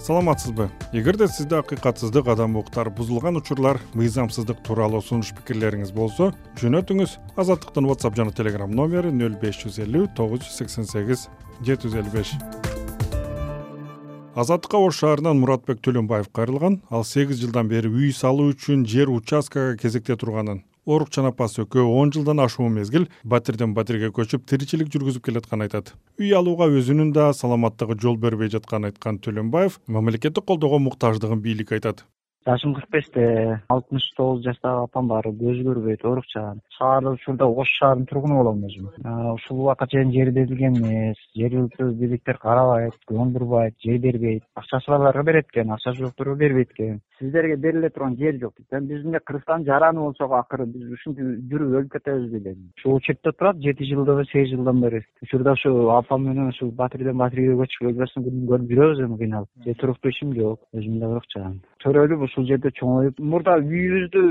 саламатсызбы? Эгерде сизде акыйкатсыздык адам укуктары бузулган учурлар мыйзамсыздык тууралуу сунуш пикирлериңиз болсо жөнөтүңүз азаттыктын whatsapp жана telegram номери нөл беш жүз элүү тогуз жүз сексен сегиз жети жүз элүү беш. Азаттыкка ош шаарынан муратбек төлөнбаев кайрылган ал сегиз жылдан бери үй салуу үчүн жер участкага кезекте турганын орукчан апасы экөө он жылдан ашуун мезгил батирден батирге көчүп тиричилик жүргүзүп келатканын айтат. Үй алууга өзүнүн да саламаттыгы жол бербей жатканын айткан төлөнбаев мамлекеттик колдоого муктаждыгын бийлик айтат. Жашым кырк беште алтымыш тогуз жаштагы апам бар көзү көрбөйт оорукчан шаарда учурда ош шаарынын тургуну болом өзүм. Ушул убакка чейин жери берилген эмес жергиликтүү бийликтер карабайт көңүл бурбайт жер бербейт. Акчасы барларга берет экен акчасы жокторго бербейт экен сиздерге бериле турган жер жок дейт эми биздин эле кыргызстандын жараны болсок акыры биз ушинтип жүрүп өлүп кетебиз беле ушу учетте турат жети жылдыбы сегиз жылдан бери. Учурда ушу апам менен ушул батирден батирге көчүп элбасын күнүн көрүп жүрөбүз эми кыйналып. Же туруктуу ишим жок өзүмдө урукчан төрөлүп ушул жерде чоңоюп мурда үйүбүздү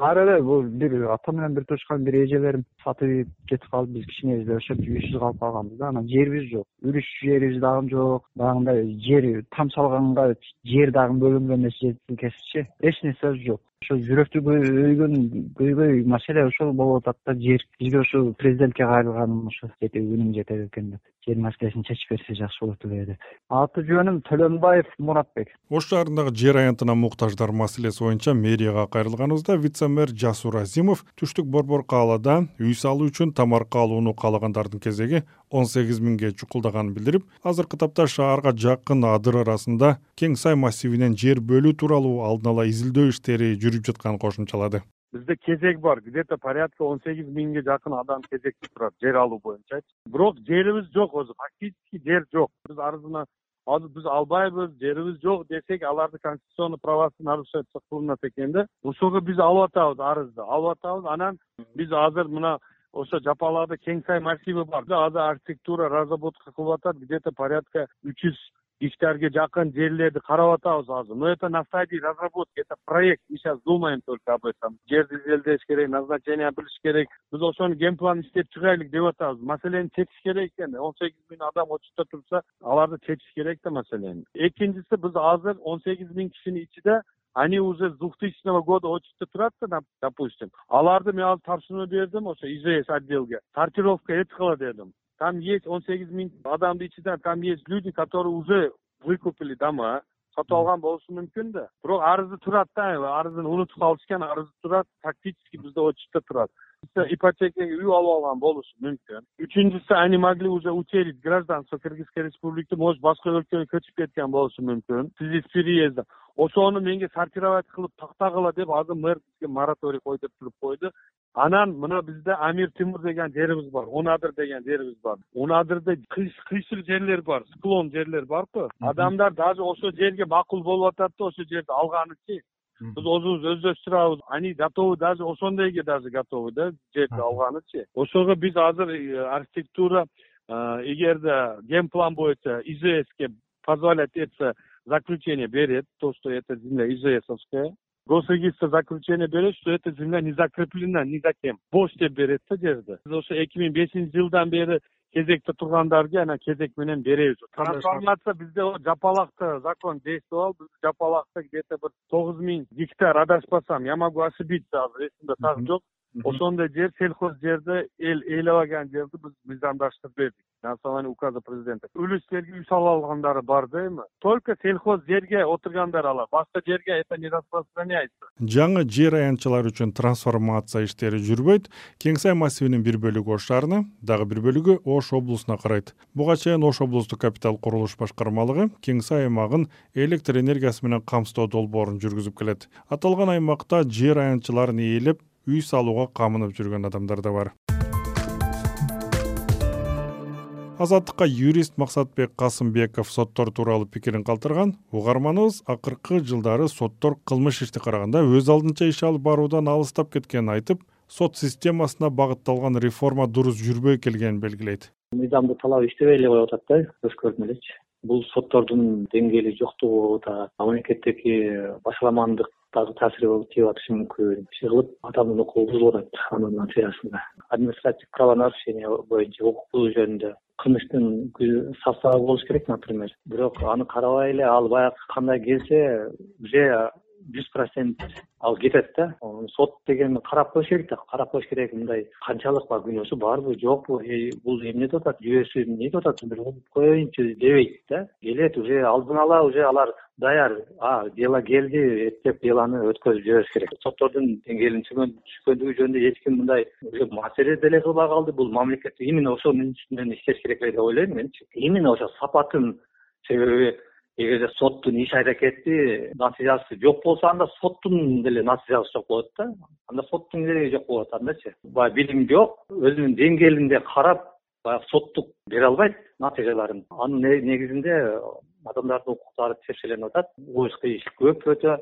бар эле бул бир ата менен бир туушкан бир эжелерим сатып кетип калып биз кичинебизде ошентип үйсүз калып калганбыз да анан жерибиз жок. Үрүш жерибиз дагы жок баягындай жер там салганга жер дагы бөлүнгөн эмес жер тилкесичи эч нерсебиз жок ошо жүрөктү көйгөн көйгөй маселе ошол болуп атат да. Жер бизге ушу президентке кайрылганым ушу жетеби күнүм жетет экен деп. Жер маселесин чечип берсе жакшы болот эле деп аты жөнүм төлөнбаев муратбек. Ош шаарындагы жер аянтына муктаждар маселеси боюнча мэрияга кайрылганыбызда вице мэр жасур азимов түштүк борбор каалада үй салуу үчүн тамарка алууну каалагандардын кезеги он сегиз миңге чукулдаганын билдирип азыркы тапта шаарга жакын адыр арасында кең сай массивинен жер бөлүү тууралуу алдын ала изилдөө иштери жүрүп жатканын кошумчалады. Бизде кезек бар. Где то порядка он сегиз миңге жакын адам кезекте турат жер алуу боюнчачы бирок жерибиз жок өзү. Фактически жер жок. Биз арызына азыр биз албайбыз жерибиз жок десек аларды конституционный правасын нарушать кылынат экен да. Ошого биз алып атабыз арызды. Алып атабыз анан биз азыр мына ошо жапалакта кең сай массиви бар азыр архитектура разработка кылып атат. Где то порядка үч жүз гектарга жакын жерлерди карап атабыз азыр. Но это на стадии разработки это проект. Мы сейчас думаем только об этом. Жерди изилдеш керек назначение билиш керек. Биз ошону ген план иштеп чыгайлык деп атабыз. Маселени чечиш керек экен он сегиз миң адам очутта турса аларды чечиш керек да маселени. Экинчиси биз азыр он сегиз миң кишинин ичинде они уже с двухтысячного года очередьте турат да допустим. Аларды мен азыр тапшырма бердим ошо ижс отделге. Сортировка эткыла дедим там есть он сегиз миң адамдын ичинде там есть люди которые уже выкупили дома сатып алган болушу мүмкүн да. Бирок арызы турат да арызын унутуп калышкан арызы турат фактически бизде очередьте турат. Ипотекага үй алып алган болушу мүмкүн. Үчүнчүсү они могли уже утерить гражданство кыргызской республики может башка өлкөгө көчүп кеткен болушу мүмкүн. В связи с переездом. Ошону менге сортировать кылып тактагыла деп азыр мэр бизге мораторий туруп койду анан мына бизде амир тимур деген жерибиз бар он адыр деген жерибиз бар. Он адырда кыйшык жерлер бар склон жерлер барго адамдар даже ошол жерге макул болуп атат да ошол жерди алганычы биз өзүбүз өздөштүрабыз они готовы даже ошондойго даже готовы да жерди алганычы ошого биз азыр э, архитектура э, эгерде ген план боюнча ижске позволять этсе заключение берет то что эта земля ижсовская госрегистр заключение берет что эта земля не закреплена ни за кем бош деп берет да жерди. Биз ошо эки миң бешинчи жылдан бери кезекте тургандарды анан кезек менен беребиз. Трансформация бизде жапалакта закон действовал жапалакта где то бир тогуз миң гектар адашпасам я могу ошибиться азыр эсимде так жок. Ошондой жер сельхоз жерди эл ээлебаган жерди биз мыйзамдаштырып бердик на основании указа президента үлүстерге үй салып алгандары бар да эми только сельхоз жерге отургандар алар башка жерге это не распространяется. Жаңы жер аянтчалар үчүн трансформация иштери жүрбөйт. Кең сай массивинин бир бөлүгү ош шаарына дагы бир бөлүгү ош облусуна карайт. Буга чейин ош облустук капитал курулуш башкармалыгы кең сай аймагын электр энергиясы менен камсыздоо долбоорун жүргүзүп келет. Аталган аймакта жер аянтчыларын ээлеп үй салууга камынып жүргөн адамдар да бар азаттыкка юрист максатбек касымбеков соттор тууралуу пикирин калтырган угарманыбыз акыркы жылдары соттор кылмыш ишти караганда өз алдынча иш алып баруудан алыстап кеткенин айтып сот системасына багытталган реформа дурус жүрбөй келгенин белгилейт. Мыйзамдын талабы иштебей эле коюп атат да көз көрдүм элечи бул соттордун деңгээли жоктугу да мамлекеттеги башаламандык дагы таасири тийип атышы мүмкүн. Иши кылып адамдын укугу бузулуп атат анын натыйжасында административдик правонарушение боюнча укук бузуу жөнүндө кылмыштын составы болуш керек например. Бирок аны карабай эле ал баягы кандай келсе уже жүз процент ал кетет да. Сот деген карап коюш керек да. Карап коюш керек мындай канчалык баягы күнөөсү барбы жокпу бул эмне деп атат жүйөсү эмне деп атат бир коеюнчу дебейт да. Келет уже алдын ала уже алар даяр а дело келди эптеп делону өткөзүп жибериш керек. Соттордун деңгээлинин түшкөндүгү жөнүндө эч ким мындай уже маселе деле кылбай калды. Бул мамлекет именно ошонун үстүнөн иштеш керек эле деп ойлойм менчи именно ошо сапатын себеби эгерде соттун иш аракети натыйжасы жок болсо анда соттун деле натыйжасы жок болот да. Анда соттун кереги жок болот андачы баягы билим жок өзүнүн деңгээлинде карап баягы соттук бере албайт натыйжаларын анын негизинде адамдардын укуктары тиешеленип атат уюш иш көп өтө.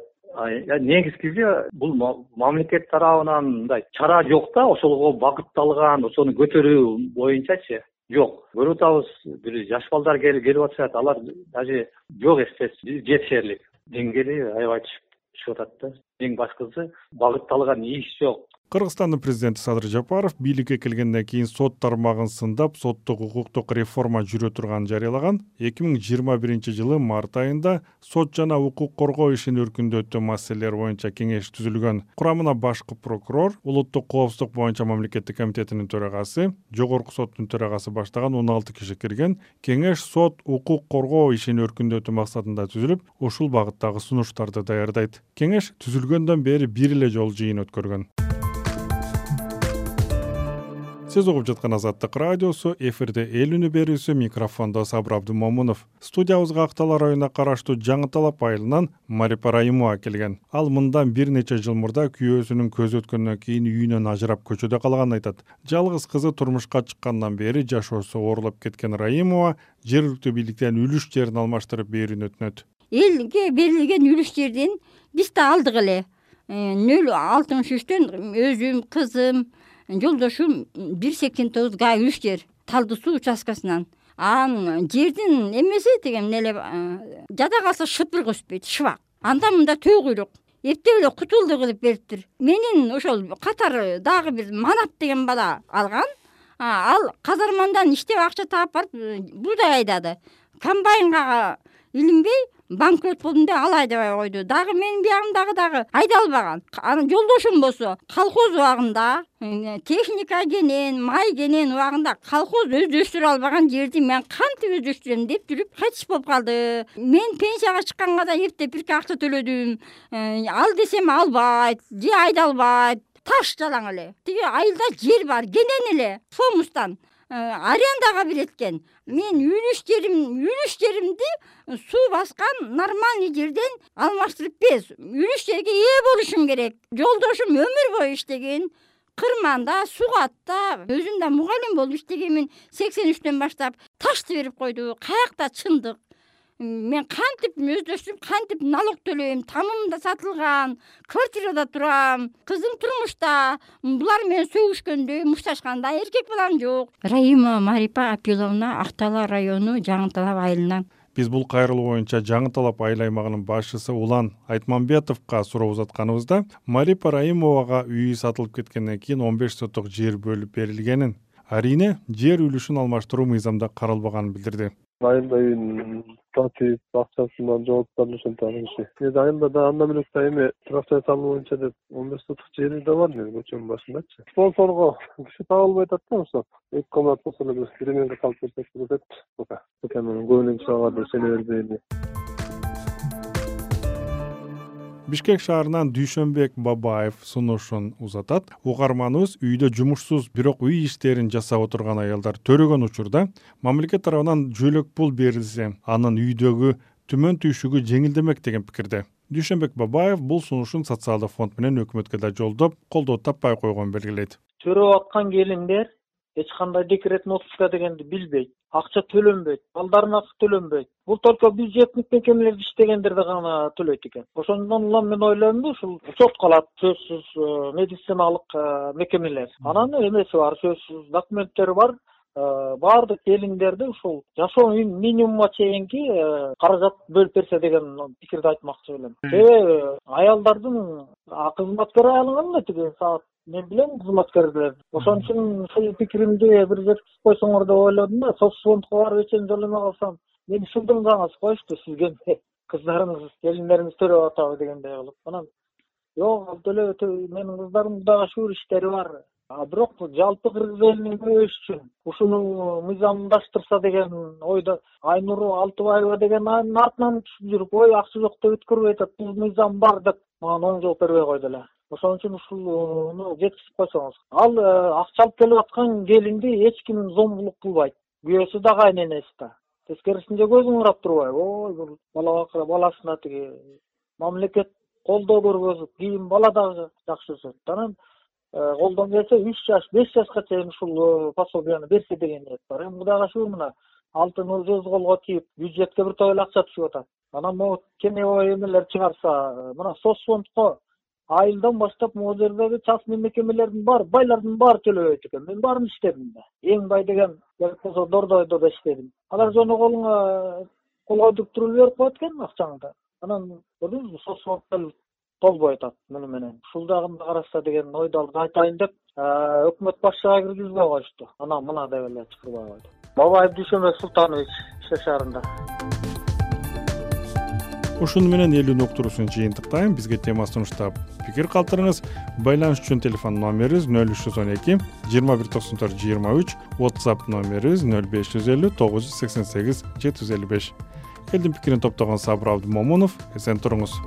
Негизгиси бул мамлекет тарабынан мындай чара жок да ошого багытталган ошону көтөрүү боюнчачы жок. Көрүп атабыз бир жаш балдар келип атышат алар даже жок эстеси жетишерлик деңгээли аябай түшүп атат да. Эң башкысы багытталган иш жок кыргызстандын президенти садыр жапаров бийликке келгенден кийин сот тармагын сындап соттук укуктук реформа жүрө турганын жарыялаган эки миң жыйырма биринчи жылы март айында сот жана укук коргоо ишин өркүндөтүү маселелери боюнча кеңеш түзүлгөн. Курамына башкы прокурор улуттук коопсуздук боюнча мамлекеттик комитетинин төрагасы жогорку соттун төрагасы баштаган он алты киши кирген кеңеш сот укук коргоо ишин өркүндөтүү максатында түзүлүп ушул багыттагы сунуштарды даярдайт. Кеңеш түзүлгөндөн бери бир эле жолу жыйын өткөргөн сиз угуп жаткан азаттык радиосу эфирде эл үнү берүүсү микрофондо сабыр абдымомунов. Студиябызга ак дала районуна караштуу жаңы талап айылынан марипа раимова келген. Ал мындан бир нече жыл мурда күйөөсүнүн көзү өткөндөн кийин үйүнөн ажырап көчөдө калганын айтат. Жалгыз кызы турмушка чыккандан бери жашоосу оорлоп кеткен раимова жергиликтүү бийликтен үлүш жерин алмаштырып берүүнү өтүнөт. Элге берилген үлүш жерден биз да алдык эле. Э, нөл алтымыш үчтөн өзүм кызым жолдошум бир сексен тогуз га үч жер талды суу участкасынан. Анан жердин эмеси тиги эмне эле жада калса шыпыргы өспөйт шыбак. Анда мында төө куйрук эптеп эле кутулду кылып бериптир. Менин ошол катары дагы бир манап деген бала алган. Ал казармадан иштеп акча таап барып буудай айдады. Комбайнга илинбей банкрот болдум деп ал айдабай койду. Дагы менин биягымдагы дагы айдала албаган анан жолдошум болсо колхоз убагында техника кенен май кенен убагында колхоз өздөштүрө албаган жерди мен кантип өздөштүрөм деп жүрүп кайтыш болуп калды. Мен пенсияга чыкканга да эптеп бирке акча төлөдүм. Э, ал десем албайт же айдалбайт. Таш жалаң эле. Тиги айылда жер бар кенен эле. Фомустан Э, арендага берет экен мен үлүш жерим үлүш жеримди суу баскан нормальный жерден алмаштырып бер үлүш жерге ээ болушум керек. Жолдошум өмүр бою иштеген кырманда сугатта өзүм да мугалим болуп иштегенмин. Сексен үчтөн баштап ташты берип койду каякта чындык мен кантип өздөштүрүп кантип налог төлөйм? Тамым да сатылган квартирада турам кызым турмушта булар менен сөгүшкөндө мушташканда эркек балам жок. Раимова марипа апиловна ак дала району жаңы талап айылынан биз бул кайрылуу боюнча жаңы талап айыл аймагынын башчысы улан айтмамбетовго суроо узатканыбызда марипа раимовага үйү сатылып кеткенден кийин он беш соттук жер бөлүп берилгенин арийне жер үлүшүн алмаштыруу мыйзамда каралбаганын билдирди. Айылда үйүн сатып акчасынан жооптарын ошентип алган киши. Негизи айылда дагы андан бөлөк да эме турак жай салуу боюнча деп он беш сотук жери да бар көчөнүн башындачы. Спонсорго киши табылбай атат да ошо. Эки комнат болсо эле бир переменка салып берсек болот этчи пока. Пока көбүнөн киши ага ишене бербейли бишкек шаарынан дүйшөнбек бабаев сунушун узатат. Угарманыбыз үйдө жумушсуз бирок үй иштерин жасап отурган аялдар төрөгөн учурда мамлекет тарабынан жөлөк пул берилсе анын үйдөгү түмөн түйшүгү жеңилдемек деген пикирде. Дүйшөнбек бабаев бул сунушун социалдык фонд менен өкмөткө да жолдоп колдоо таппай койгонун белгилейт. Чөрөп аткан келиндер эч кандай декретный отпуска дегенди билбейт акча төлөнбөйт балдарына төлөнбөйт. Бул только бюджеттик мекемелерде иштегендерде гана төлөйт экен. Ошондон улам мен ойлоймун ушул учетко алат сөзсүз э, медициналык э, мекемелер. Анан эмеси бар сөзсүз документтери бар. Баардык келиндерди ушул жашоо минимумга чейинки каражат бөлүп берсе деген пикирди айтмакчы элем. Себеби аялдардын кызматкер алынган да тиги. Саат мен билем кызматкерлерди ошон үчүн ушул пикиримди бир жеткизип койсоңор деп ойлодум да соц фондко барып эчени төлөмөй калсам мени шылдыңдаңыз коюшту сизге кыздарыңыз келиндериңиз төлөп атабы дегендей кылып. Анан жок ал төлөбөй менин кыздарымдын кудайга шүгүр иштери бар. А бирок жалпы кыргыз элинин көбөйүшү үчүн ушуну мыйзамдаштырса деген ойдо айнур алтыбаева деген анын артынан түшүп жүрүп ой акча жок деп өткөрбөй атат бул мыйзам бар деп мага оң жооп бербей койду эле. Ошон үчүн ушуну жеткизип койсоңуз. Ал э, акча алып келип аткан келинди эч ким зомбулук кылбайт күйөөсү да кайненеси да. Тескерисинче көзүң урап турбайбы. Ой бул бала баласына тиги. Мамлекет колдоо көргөзүп кийин бала дагы жакшы өсөт. Анан э, колдон келсе үч жаш беш жашка чейин ушул э, пособияны берсе деген ниет бар. Эми кудайга шүгүр мына алтын өз колго тийип бюджетке бир топ эле акча түшүп атат анан могу кенебой эмелер чыгарса э, мына соц фондко айылдан баштап могу жердеги частный мекемелердин баары байлардын баары төлөбөйт экен. Мен баарын иштедим да. Эң бай деген керек болсо дордойдо да иштедим. Алар жөнөкөйүңө кол койдуруп туруп берип коет экен акчаңды анан көрдүңүзбү соц толбой атат муну менен. Ушул жагын да карашса деген ойду алып айтайын деп өкмөт башчыга киргизбей коюшту анан мына деп эле чакырбай койду. Бабаев дүйшөнбек султанович иш шаарында ушуну менен элүүнү уктуруусун жыйынтыктайм. Бизге тема сунуштап пикир калтырыңыз. Байланыш үчүн телефон номерибиз нөл үч жүз он эки жыйырма бир токсон төрт жыйырма үч whatsapp номерибиз нөл беш жүз элүү тогуз жүз сексен сегиз жети жүз элүү беш. Элдин пикирин топтогон сабыр абдымомунов эсен туруңуз